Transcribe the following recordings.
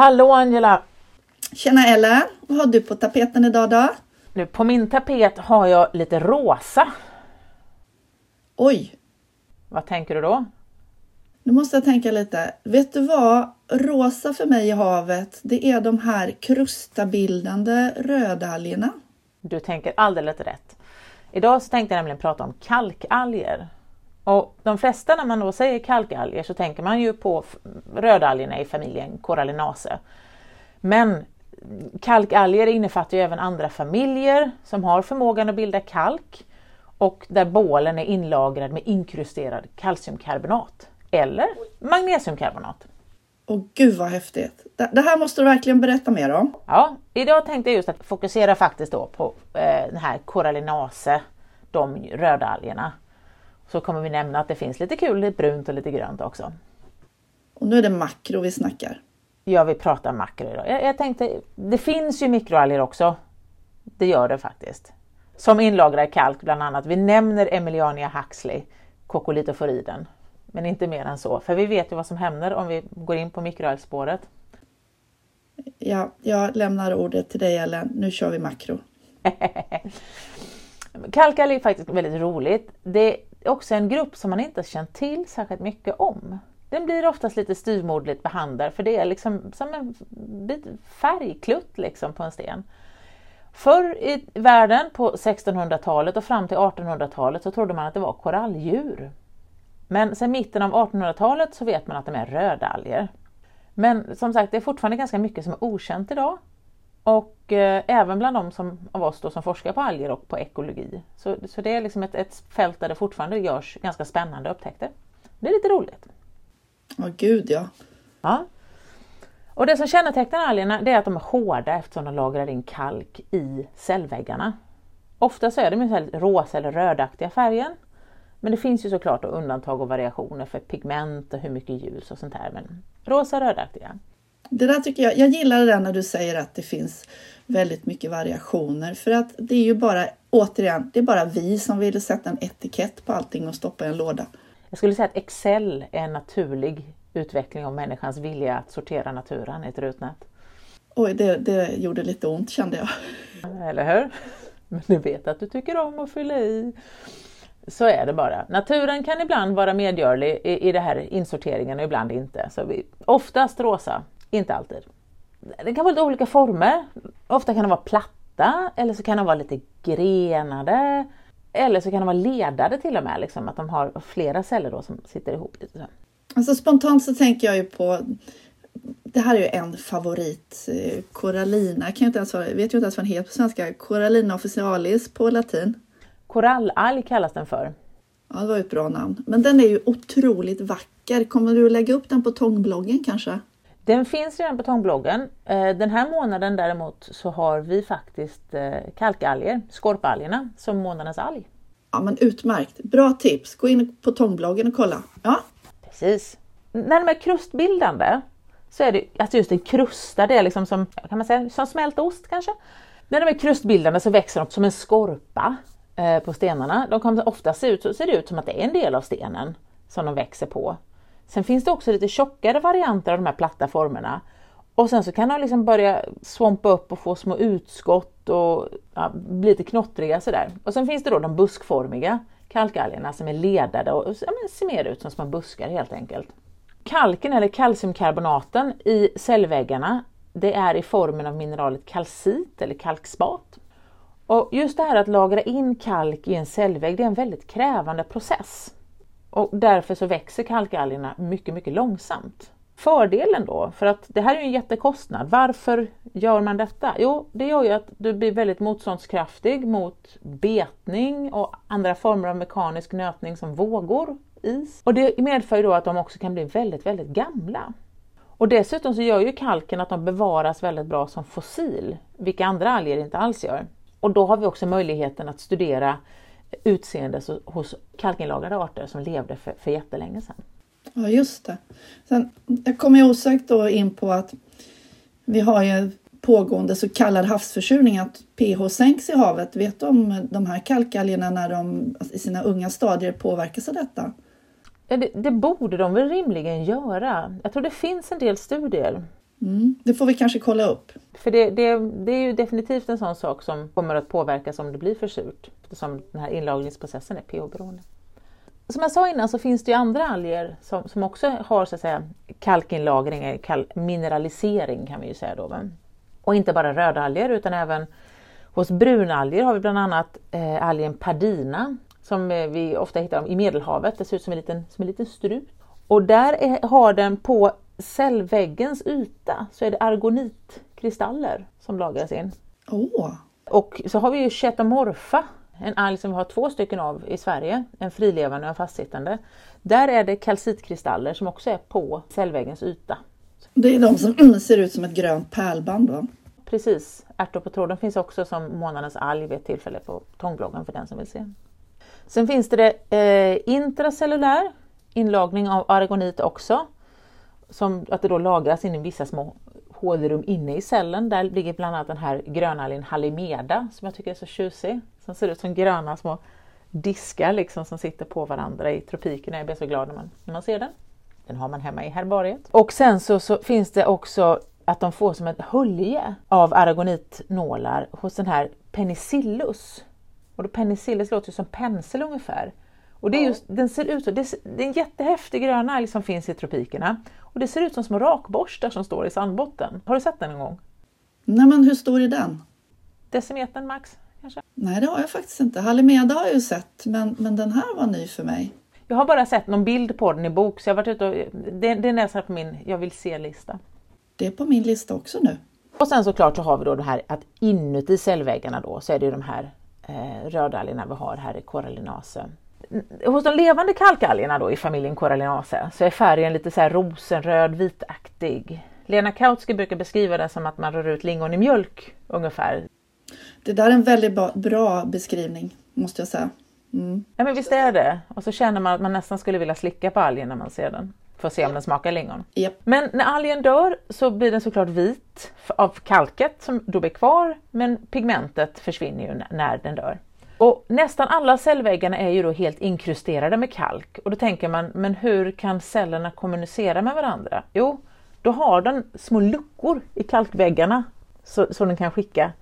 Hallå Angela! Tjena Ellen! Vad har du på tapeten idag då? Nu, på min tapet har jag lite rosa. Oj! Vad tänker du då? Nu måste jag tänka lite. Vet du vad? Rosa för mig i havet, det är de här krustabildande rödalgerna. Du tänker alldeles rätt. Idag så tänkte jag nämligen prata om kalkalger. Och de flesta när man då säger kalkalger så tänker man ju på rödalgerna i familjen Corallinaceae. Men kalkalger innefattar ju även andra familjer som har förmågan att bilda kalk och där bålen är inlagrad med inkrusterad kalciumkarbonat eller magnesiumkarbonat. Åh gud vad häftigt! Det här måste du verkligen berätta mer om. Ja, idag tänkte jag just att fokusera faktiskt då på eh, den här corallinaceae, de röda algerna. Så kommer vi nämna att det finns lite kul, lite brunt och lite grönt också. Och nu är det makro vi snackar. Ja, vi pratar makro idag. Jag, jag tänkte, det finns ju mikroalger också. Det gör det faktiskt. Som inlagrar kalk bland annat. Vi nämner Emiliania Huxley, kokolitoforiden. Men inte mer än så, för vi vet ju vad som händer om vi går in på mikroalgspåret. Ja, jag lämnar ordet till dig Ellen. Nu kör vi makro. Kalkalg är faktiskt väldigt roligt. Det också en grupp som man inte känt till särskilt mycket om. Den blir oftast lite styvmoderligt behandlad för det är liksom som en bit färgklutt liksom på en sten. Förr i världen på 1600-talet och fram till 1800-talet så trodde man att det var koralldjur. Men sedan mitten av 1800-talet så vet man att de är rödalger. Men som sagt, det är fortfarande ganska mycket som är okänt idag. Och eh, även bland de som, av oss då, som forskar på alger och på ekologi. Så, så det är liksom ett, ett fält där det fortfarande görs ganska spännande upptäckter. Det är lite roligt. Ja, gud ja. ja. Och det som kännetecknar algerna det är att de är hårda eftersom de lagrar in kalk i cellväggarna. Ofta så är de ju rosa eller rödaktiga färgen. Men det finns ju såklart undantag och variationer för pigment och hur mycket ljus och sånt här. Men rosa rödaktiga. Det där tycker jag, jag gillar det där när du säger att det finns väldigt mycket variationer för att det är ju bara, återigen, det är bara vi som vill sätta en etikett på allting och stoppa i en låda. Jag skulle säga att Excel är en naturlig utveckling av människans vilja att sortera naturen i ett rutnät. Oj, det, det gjorde lite ont kände jag. Eller hur? Men du vet att du tycker om att fylla i. Så är det bara. Naturen kan ibland vara medgörlig i, i det här insorteringen och ibland inte. Så vi, oftast rosa, inte alltid. Det kan vara lite olika former. Ofta kan de vara platta eller så kan de vara lite grenade. Eller så kan de vara ledade till och med, liksom, att de har flera celler då som sitter ihop. Alltså spontant så tänker jag ju på det här är ju en favorit, eh, Corallina. Jag kan inte ens, vet ju inte ens vad den heter på svenska. Corallina officialis på latin. Korallalg kallas den för. Ja, det var ett bra namn. Men den är ju otroligt vacker. Kommer du att lägga upp den på tångbloggen kanske? Den finns redan på tångbloggen. Eh, den här månaden däremot så har vi faktiskt eh, kalkalger, skorpalgerna, som månadens alg. Ja men utmärkt! Bra tips! Gå in på tångbloggen och kolla. Ja. Precis. När de är krustbildande så är det alltså just en krusta, det är liksom som, kan man säga, som smält ost kanske. När de är krustbildande så växer de som en skorpa eh, på stenarna. De kommer ofta se ut, så ser det ut som att det är en del av stenen som de växer på. Sen finns det också lite tjockare varianter av de här platta formerna. Och sen så kan de liksom börja svampa upp och få små utskott och ja, bli lite knottriga sådär. Och sen finns det då de buskformiga kalkalgerna som är ledade och ja, ser mer ut som små buskar helt enkelt. Kalken eller kalciumkarbonaten i cellväggarna det är i formen av mineralet kalcit eller kalkspat. Och just det här att lagra in kalk i en cellvägg det är en väldigt krävande process. Och därför så växer kalkalgerna mycket, mycket långsamt. Fördelen då, för att det här är ju en jättekostnad. Varför gör man detta? Jo, det gör ju att du blir väldigt motståndskraftig mot betning och andra former av mekanisk nötning som vågor, is. Och det medför ju då att de också kan bli väldigt, väldigt gamla. Och dessutom så gör ju kalken att de bevaras väldigt bra som fossil, vilka andra alger inte alls gör. Och då har vi också möjligheten att studera utseende hos kalkinlagrade arter som levde för, för jättelänge sedan. Ja, just det. Sen, jag kommer osökt då in på att vi har ju pågående så kallad havsförsurning, att pH sänks i havet. Vet du om de här kalkalgerna när de i sina unga stadier påverkas av detta? Ja, det, det, borde de väl rimligen göra. Jag tror det finns en del studier. Mm, det får vi kanske kolla upp. För det, det, det, är ju definitivt en sån sak som kommer att påverkas om det blir för surt eftersom den här inlagringsprocessen är pH-beroende. Som jag sa innan så finns det ju andra alger som, som också har så att säga, kalkinlagring, kalk, mineralisering kan vi ju säga då. Och inte bara rödalger utan även hos brunalger har vi bland annat eh, algen pardina som eh, vi ofta hittar i Medelhavet. Det ser ut som en liten, som en liten strut. Och där är, har den på cellväggens yta så är det argonitkristaller som lagras in. Oh. Och så har vi ju chetamorpha, en alg som vi har två stycken av i Sverige, en frilevande och en fastsittande. Där är det kalcitkristaller som också är på cellväggens yta. Det är de som ser ut som ett grönt pärlband va? Precis, ärtor på tråden finns också som månadens alg vid ett tillfälle på tångbloggen för den som vill se. Sen finns det eh, intracellulär inlagring av argonit också. Som att det då lagras in i vissa små hålrum inne i cellen. Där ligger bland annat den här grönalgen halimeda som jag tycker är så tjusig. Som ser ut som gröna små diskar liksom som sitter på varandra i tropikerna. Jag blir så glad när man, när man ser den. Den har man hemma i herbariet. Och sen så, så finns det också att de får som ett hölje av aragonitnålar hos den här penicillus. Och då penicillus låter ju som pensel ungefär. Och det är just, den ser ut så, det är en jättehäftig grön alg som finns i tropikerna. Och det ser ut som små rakborstar som står i sandbotten. Har du sett den någon gång? Nej men hur stor är den? Decimetern max kanske? Nej det har jag faktiskt inte. Halimeda har jag ju sett men, men den här var ny för mig. Jag har bara sett någon bild på den i bok så jag har varit ute och, det, det är nästan på min jag vill se-lista. Det är på min lista också nu. Och sen såklart så har vi då det här att inuti cellväggarna då så är det de här eh, rödalgerna vi har här i corallinase. Hos de levande kalkalgerna då i familjen Corallinaceae så är färgen lite så här rosenröd vitaktig. Lena Kautsky brukar beskriva det som att man rör ut lingon i mjölk ungefär. Det där är en väldigt bra beskrivning måste jag säga. Mm. Ja men visst är det. Och så känner man att man nästan skulle vilja slicka på algen när man ser den. För att se om den smakar lingon. Yep. Men när algen dör så blir den såklart vit av kalket som då blir kvar men pigmentet försvinner ju när den dör. Och nästan alla cellväggarna är ju då helt inkrusterade med kalk och då tänker man, men hur kan cellerna kommunicera med varandra? Jo, då har den små luckor i kalkväggarna så, så den kan skicka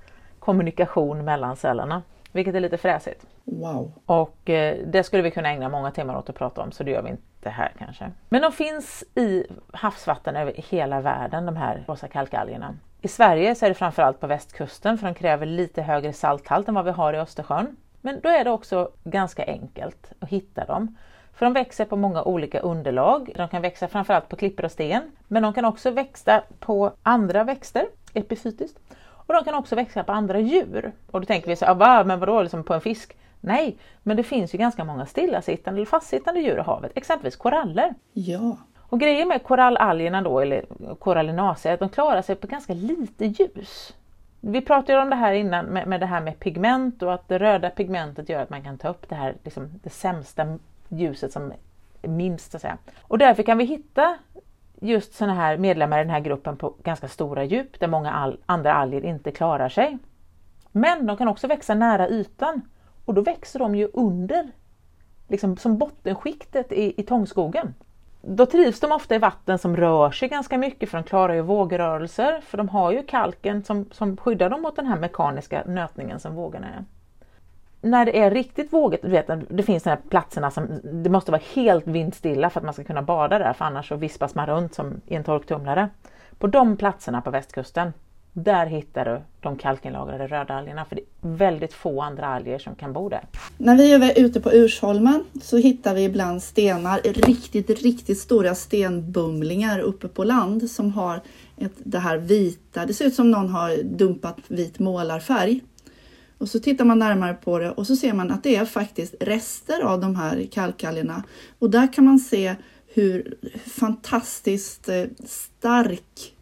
kommunikation mellan cellerna, vilket är lite fräsigt. Wow! Och eh, det skulle vi kunna ägna många timmar åt att prata om, så det gör vi inte här kanske. Men de finns i havsvatten över hela världen, de här rosa kalkalgerna. I Sverige så är det framförallt på västkusten för de kräver lite högre salthalt än vad vi har i Östersjön. Men då är det också ganska enkelt att hitta dem. För de växer på många olika underlag. De kan växa framförallt på klippor och sten, men de kan också växa på andra växter, epifytiskt. Och de kan också växa på andra djur. Och då tänker vi så här, men vadå, liksom på en fisk? Nej, men det finns ju ganska många stillasittande eller fastsittande djur i havet, exempelvis koraller. Ja. Och grejen med korallalgerna då, eller korallinaceae, är att de klarar sig på ganska lite ljus. Vi pratade om det här innan med, med det här med pigment och att det röda pigmentet gör att man kan ta upp det här liksom, det sämsta ljuset som är minst. Så att säga. Och därför kan vi hitta just sådana här medlemmar i den här gruppen på ganska stora djup där många all, andra alger inte klarar sig. Men de kan också växa nära ytan och då växer de ju under, liksom som bottenskiktet i, i tångskogen. Då trivs de ofta i vatten som rör sig ganska mycket för de klarar ju vågrörelser för de har ju kalken som, som skyddar dem mot den här mekaniska nötningen som vågorna är. När det är riktigt vågigt, du vet, det finns de här platserna som det måste vara helt vindstilla för att man ska kunna bada där för annars så vispas man runt som i en torktumlare. På de platserna på västkusten där hittar du de kalkinlagrade röda algerna för det är väldigt få andra alger som kan bo där. När vi är ute på Ursholmen så hittar vi ibland stenar, riktigt, riktigt stora stenbumlingar uppe på land som har ett, det här vita, det ser ut som någon har dumpat vit målarfärg. Och så tittar man närmare på det och så ser man att det är faktiskt rester av de här kalkalgerna. Och där kan man se hur fantastiskt eh, stark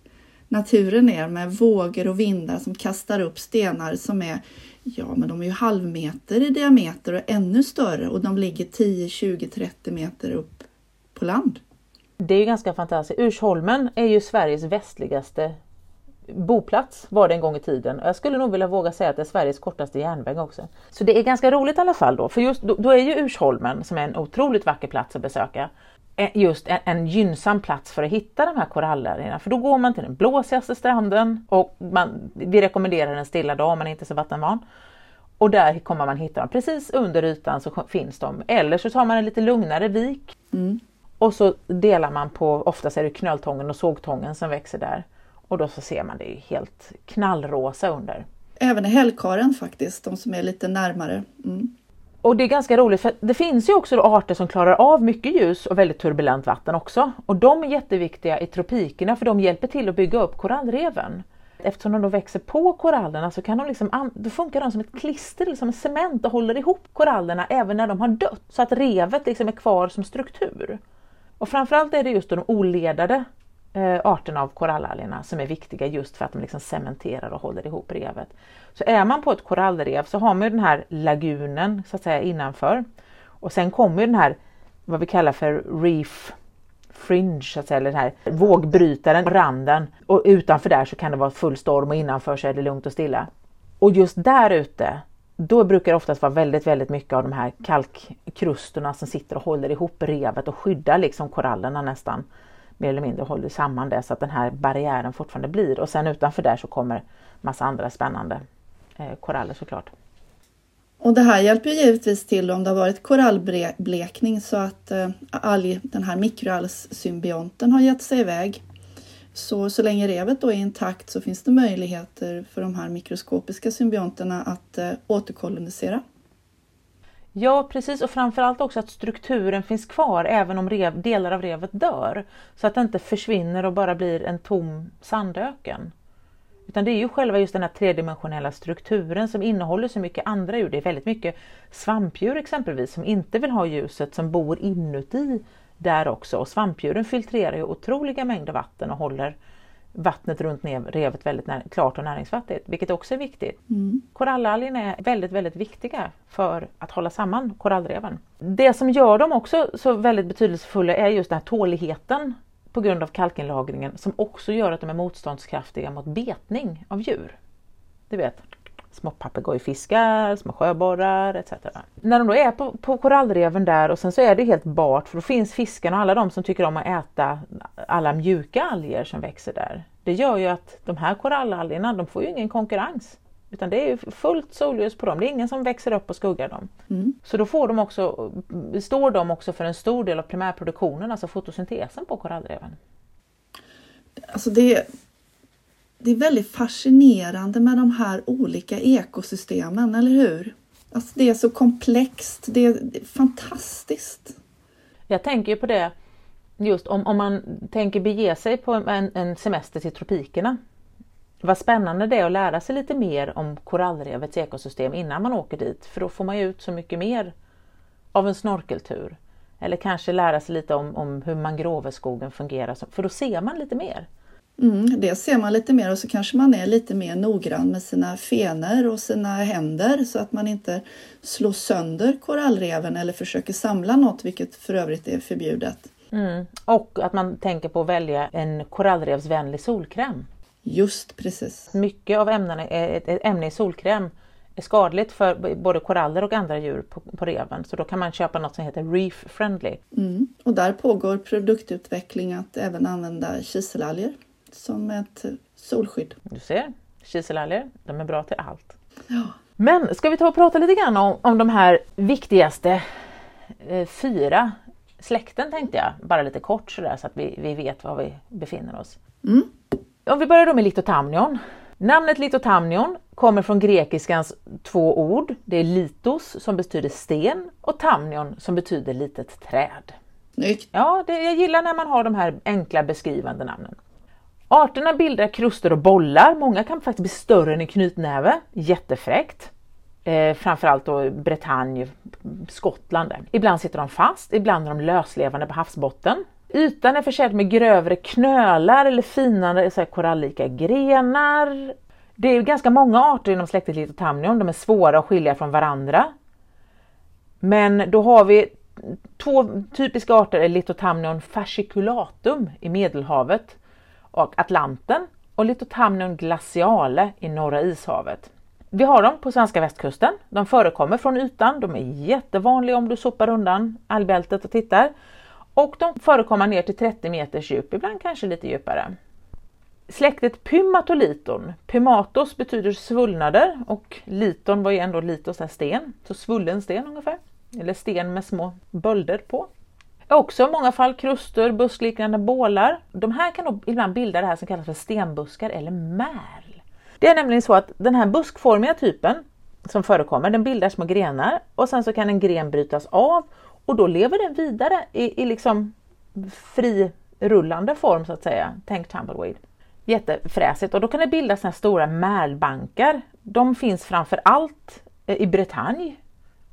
naturen är med vågor och vindar som kastar upp stenar som är Ja, men de är ju halvmeter i diameter och ännu större och de ligger 10, 20, 30 meter upp på land. Det är ju ganska fantastiskt. Ursholmen är ju Sveriges västligaste boplats var det en gång i tiden. Jag skulle nog vilja våga säga att det är Sveriges kortaste järnväg också. Så det är ganska roligt i alla fall då, för just då, då är ju Ursholmen, som är en otroligt vacker plats att besöka, just en, en gynnsam plats för att hitta de här korallerna. För då går man till den blåsigaste stranden och man, vi rekommenderar en stilla dag om man inte är så vattenvan. Och där kommer man hitta dem. Precis under ytan så finns de. Eller så tar man en lite lugnare vik. Mm. Och så delar man på, oftast är det knöltången och sågtången som växer där. Och då så ser man det helt knallrosa under. Även i hällkaren faktiskt, de som är lite närmare. Mm. Och det är ganska roligt för det finns ju också arter som klarar av mycket ljus och väldigt turbulent vatten också. Och de är jätteviktiga i tropikerna för de hjälper till att bygga upp korallreven. Eftersom de då växer på korallerna så kan de liksom, då funkar de som ett klister, liksom cement och håller ihop korallerna även när de har dött. Så att revet liksom är kvar som struktur. Och framförallt är det just de oledade Eh, arterna av korallalgerna som är viktiga just för att de liksom cementerar och håller ihop revet. Så är man på ett korallrev så har man den här lagunen så att säga innanför. Och sen kommer den här vad vi kallar för reef fringe, så att säga, eller den här vågbrytaren, randen. Och utanför där så kan det vara full storm och innanför så är det lugnt och stilla. Och just där ute, då brukar det oftast vara väldigt, väldigt mycket av de här kalkkrusterna som sitter och håller ihop revet och skyddar liksom korallerna nästan mer eller mindre håller samman det så att den här barriären fortfarande blir och sen utanför där så kommer massa andra spännande eh, koraller såklart. Och det här hjälper givetvis till om det har varit korallblekning så att eh, alg, den här mikroalgssymbionten har gett sig iväg. Så, så länge revet då är intakt så finns det möjligheter för de här mikroskopiska symbionterna att eh, återkolonisera. Ja precis och framförallt också att strukturen finns kvar även om rev, delar av revet dör. Så att det inte försvinner och bara blir en tom sandöken. Utan det är ju själva just den här tredimensionella strukturen som innehåller så mycket andra djur. Det är väldigt mycket svampdjur exempelvis som inte vill ha ljuset som bor inuti där också. Och svampdjuren filtrerar ju otroliga mängder vatten och håller vattnet runt revet väldigt när, klart och näringsfattigt, vilket också är viktigt. Mm. Korallalgerna är väldigt, väldigt viktiga för att hålla samman korallreven. Det som gör dem också så väldigt betydelsefulla är just den här tåligheten på grund av kalkinlagringen som också gör att de är motståndskraftiga mot betning av djur. Du vet, små papegojfiskar, små sjöborrar etc. När de då är på, på korallreven där och sen så är det helt bart för då finns fiskarna och alla de som tycker om att äta alla mjuka alger som växer där. Det gör ju att de här korallalgerna de får ju ingen konkurrens. Utan det är fullt solljus på dem, det är ingen som växer upp och skuggar dem. Mm. Så då får de också, står de också för en stor del av primärproduktionen, alltså fotosyntesen på korallreven. Alltså det, det är väldigt fascinerande med de här olika ekosystemen, eller hur? Alltså det är så komplext, det är, fantastiskt. Jag tänker på det just om, om man tänker bege sig på en, en semester till tropikerna vad spännande det är att lära sig lite mer om korallrevets ekosystem innan man åker dit för då får man ju ut så mycket mer av en snorkeltur. Eller kanske lära sig lite om, om hur mangroveskogen fungerar för då ser man lite mer. Mm, det ser man lite mer och så kanske man är lite mer noggrann med sina fenor och sina händer så att man inte slår sönder korallreven eller försöker samla något, vilket för övrigt är förbjudet. Mm. Och att man tänker på att välja en korallrevsvänlig solkräm. Just precis. Mycket av ämnena, ett ämne i solkräm är skadligt för både koraller och andra djur på, på reven. Så då kan man köpa något som heter Reef Friendly. Mm. Och där pågår produktutveckling att även använda kiselalger som ett solskydd. Du ser, kiselalger, de är bra till allt. Ja. Men ska vi ta och prata lite grann om, om de här viktigaste eh, fyra släkten tänkte jag, bara lite kort sådär så att vi, vi vet var vi befinner oss. Mm. Om vi börjar då med litotamnion. Namnet litotamnion kommer från grekiskans två ord. Det är litos som betyder sten och tamnion som betyder litet träd. Snyggt! Ja, det, jag gillar när man har de här enkla beskrivande namnen. Arterna bildar kruster och bollar. Många kan faktiskt bli större än en knytnäve. Jättefräckt. Eh, framförallt då Bretagne, Skottland. Ibland sitter de fast, ibland är de löslevande på havsbotten. Ytan är försedd med grövre knölar eller finare så här, korallika grenar. Det är ganska många arter inom släktet Litotamnion. De är svåra att skilja från varandra. Men då har vi två typiska arter, Litotamnion fasciculatum i Medelhavet och Atlanten och Litotamnum glaciale i Norra ishavet. Vi har dem på svenska västkusten. De förekommer från ytan. De är jättevanliga om du sopar undan algbältet och tittar. Och de förekommer ner till 30 meters djup, ibland kanske lite djupare. Släktet Pymatoliton, Pymatos betyder svullnader och liton var ju ändå litos sten, så svullen sten ungefär. Eller sten med små bölder på. Också i många fall kruster, buskliknande bålar. De här kan då ibland bilda det här som kallas för stenbuskar eller märl. Det är nämligen så att den här buskformiga typen som förekommer, den bildar små grenar och sen så kan en gren brytas av och då lever den vidare i, i liksom fri rullande form så att säga. Tänk tumbleweed. Jättefräsigt och då kan det bildas såna stora märlbankar. De finns framför allt eh, i Bretagne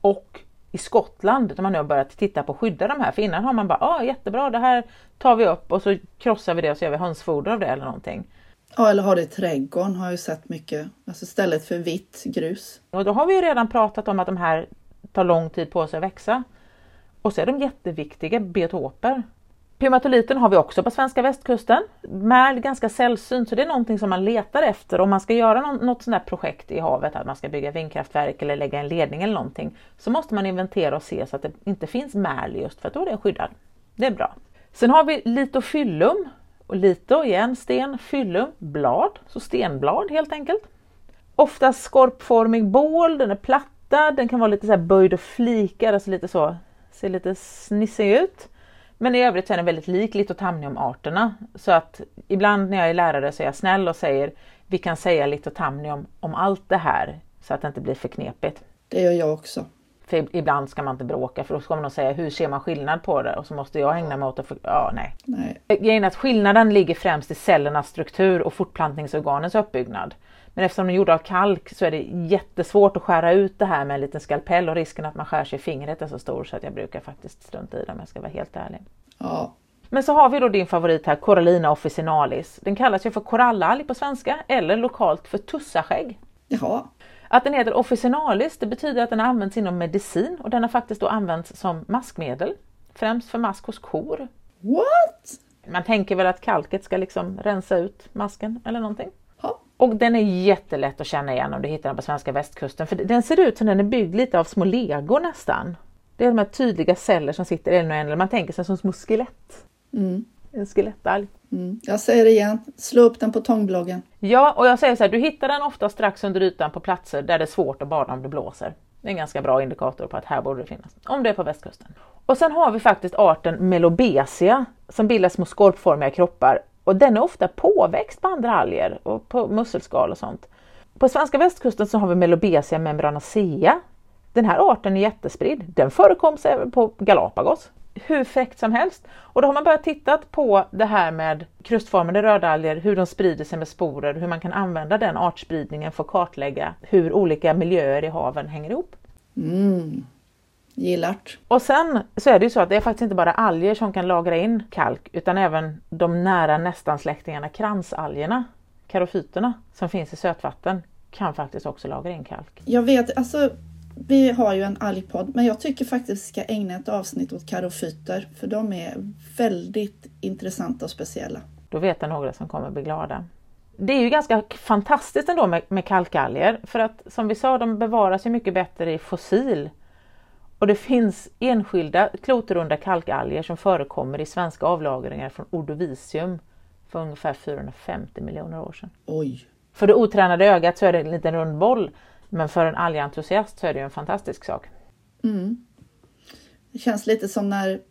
och i Skottland där man nu har börjat titta på att skydda de här. För innan har man bara, ah, jättebra, det här tar vi upp och så krossar vi det och så gör vi hönsfoder av det eller någonting. Ja, eller har det i trädgården har jag ju sett mycket. Alltså istället för vitt grus. Och då har vi ju redan pratat om att de här tar lång tid på sig att växa. Och så är de jätteviktiga biotoper. Pymatoliten har vi också på svenska västkusten. Märl ganska sällsynt så det är någonting som man letar efter om man ska göra något sånt projekt i havet, att man ska bygga vindkraftverk eller lägga en ledning eller någonting. Så måste man inventera och se så att det inte finns märl just för att då är den skyddad. Det är bra. Sen har vi litofyllum. Och lito igen, sten, fyllum, blad, så stenblad helt enkelt. Ofta skorpformig bål, den är plattad, den kan vara lite så böjd och flikad, alltså lite så, ser lite snissig ut. Men i övrigt så är den väldigt lik litotamniumarterna. Så att ibland när jag är lärare så är jag snäll och säger vi kan säga litotamnium om allt det här så att det inte blir för knepigt. Det gör jag också. För ibland ska man inte bråka för då ska man säga hur ser man skillnad på det och så måste jag ägna mig åt att för... ja nej. nej. Grejen är att skillnaden ligger främst i cellernas struktur och fortplantningsorganens uppbyggnad. Men eftersom de är gjorda av kalk så är det jättesvårt att skära ut det här med en liten skalpell och risken att man skär sig i fingret är så stor så att jag brukar faktiskt strunta i det om jag ska vara helt ärlig. Ja. Men så har vi då din favorit här, Corallina officinalis. Den kallas ju för korallalg på svenska eller lokalt för tussaskägg. Jaha. Att den heter officinalis det betyder att den används inom medicin och den har faktiskt då använts som maskmedel. Främst för mask hos kor. What? Man tänker väl att kalket ska liksom rensa ut masken eller någonting. Och den är jättelätt att känna igen om du hittar den på svenska västkusten för den ser ut som den är byggd lite av små legor nästan. Det är de här tydliga celler som sitter en och en, man tänker sig som små skelett. Mm. En skelettalg. Mm. Jag säger det igen, slå upp den på tångbloggen. Ja, och jag säger så här, du hittar den ofta strax under ytan på platser där det är svårt att bada om det blåser. Det är en ganska bra indikator på att här borde det finnas, om det är på västkusten. Och sen har vi faktiskt arten Melobesia som bildar små skorpformiga kroppar och den är ofta påväxt på andra alger och på musselskal och sånt. På svenska västkusten så har vi Melobesia membranacea. Den här arten är jättespridd. Den förekommer även på Galapagos hur fräckt som helst. Och då har man börjat titta på det här med krustformade rödalger, hur de sprider sig med sporer, hur man kan använda den artspridningen för att kartlägga hur olika miljöer i haven hänger ihop. Mm. Gillart. Och sen så är det ju så att det är faktiskt inte bara alger som kan lagra in kalk utan även de nära nästan släktingarna kransalgerna, karofyterna, som finns i sötvatten kan faktiskt också lagra in kalk. Jag vet, alltså vi har ju en algpodd, men jag tycker faktiskt vi ska ägna ett avsnitt åt karofyter, för de är väldigt intressanta och speciella. Då vet jag några som kommer bli glada. Det är ju ganska fantastiskt ändå med, med kalkalger, för att som vi sa, de bevarar sig mycket bättre i fossil. Och det finns enskilda klotrunda kalkalger som förekommer i svenska avlagringar från Ordovicium för ungefär 450 miljoner år sedan. Oj! För det otränade ögat så är det en liten rund boll men för en algentusiast så är det ju en fantastisk sak. Mm. Det känns lite som när,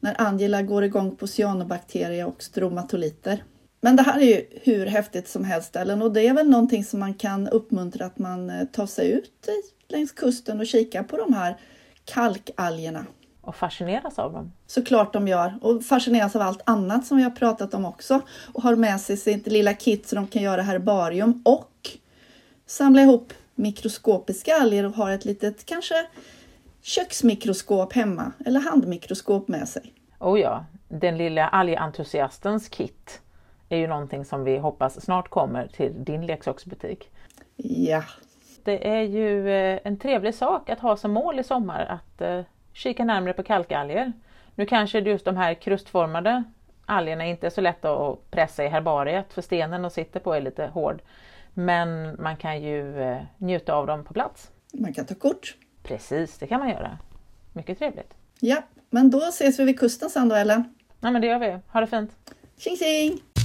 när Angela går igång på cyanobakterier och stromatoliter. Men det här är ju hur häftigt som helst Ellen och det är väl någonting som man kan uppmuntra att man eh, tar sig ut längs kusten och kikar på de här kalkalgerna. Och fascineras av dem. Såklart de gör och fascineras av allt annat som vi har pratat om också och har med sig sitt lilla kit så de kan göra herbarium och samla ihop mikroskopiska alger och har ett litet kanske köksmikroskop hemma eller handmikroskop med sig. Oh ja, den lilla algentusiastens kit är ju någonting som vi hoppas snart kommer till din leksaksbutik. Ja. Det är ju eh, en trevlig sak att ha som mål i sommar att uh, kika närmare på kalkalger. Nu kanske just de här krustformade algerna inte är så lätta att pressa i herbariet för stenen de sitter på är lite hård. Men man kan ju eh, njuta av dem på plats. Man kan ta kort. Precis, det kan man göra. Mycket trevligt. Ja, Men då ses vi vid kusten sen då, Ellen. Ja, men det gör vi. Ha det fint. Tjing tjing!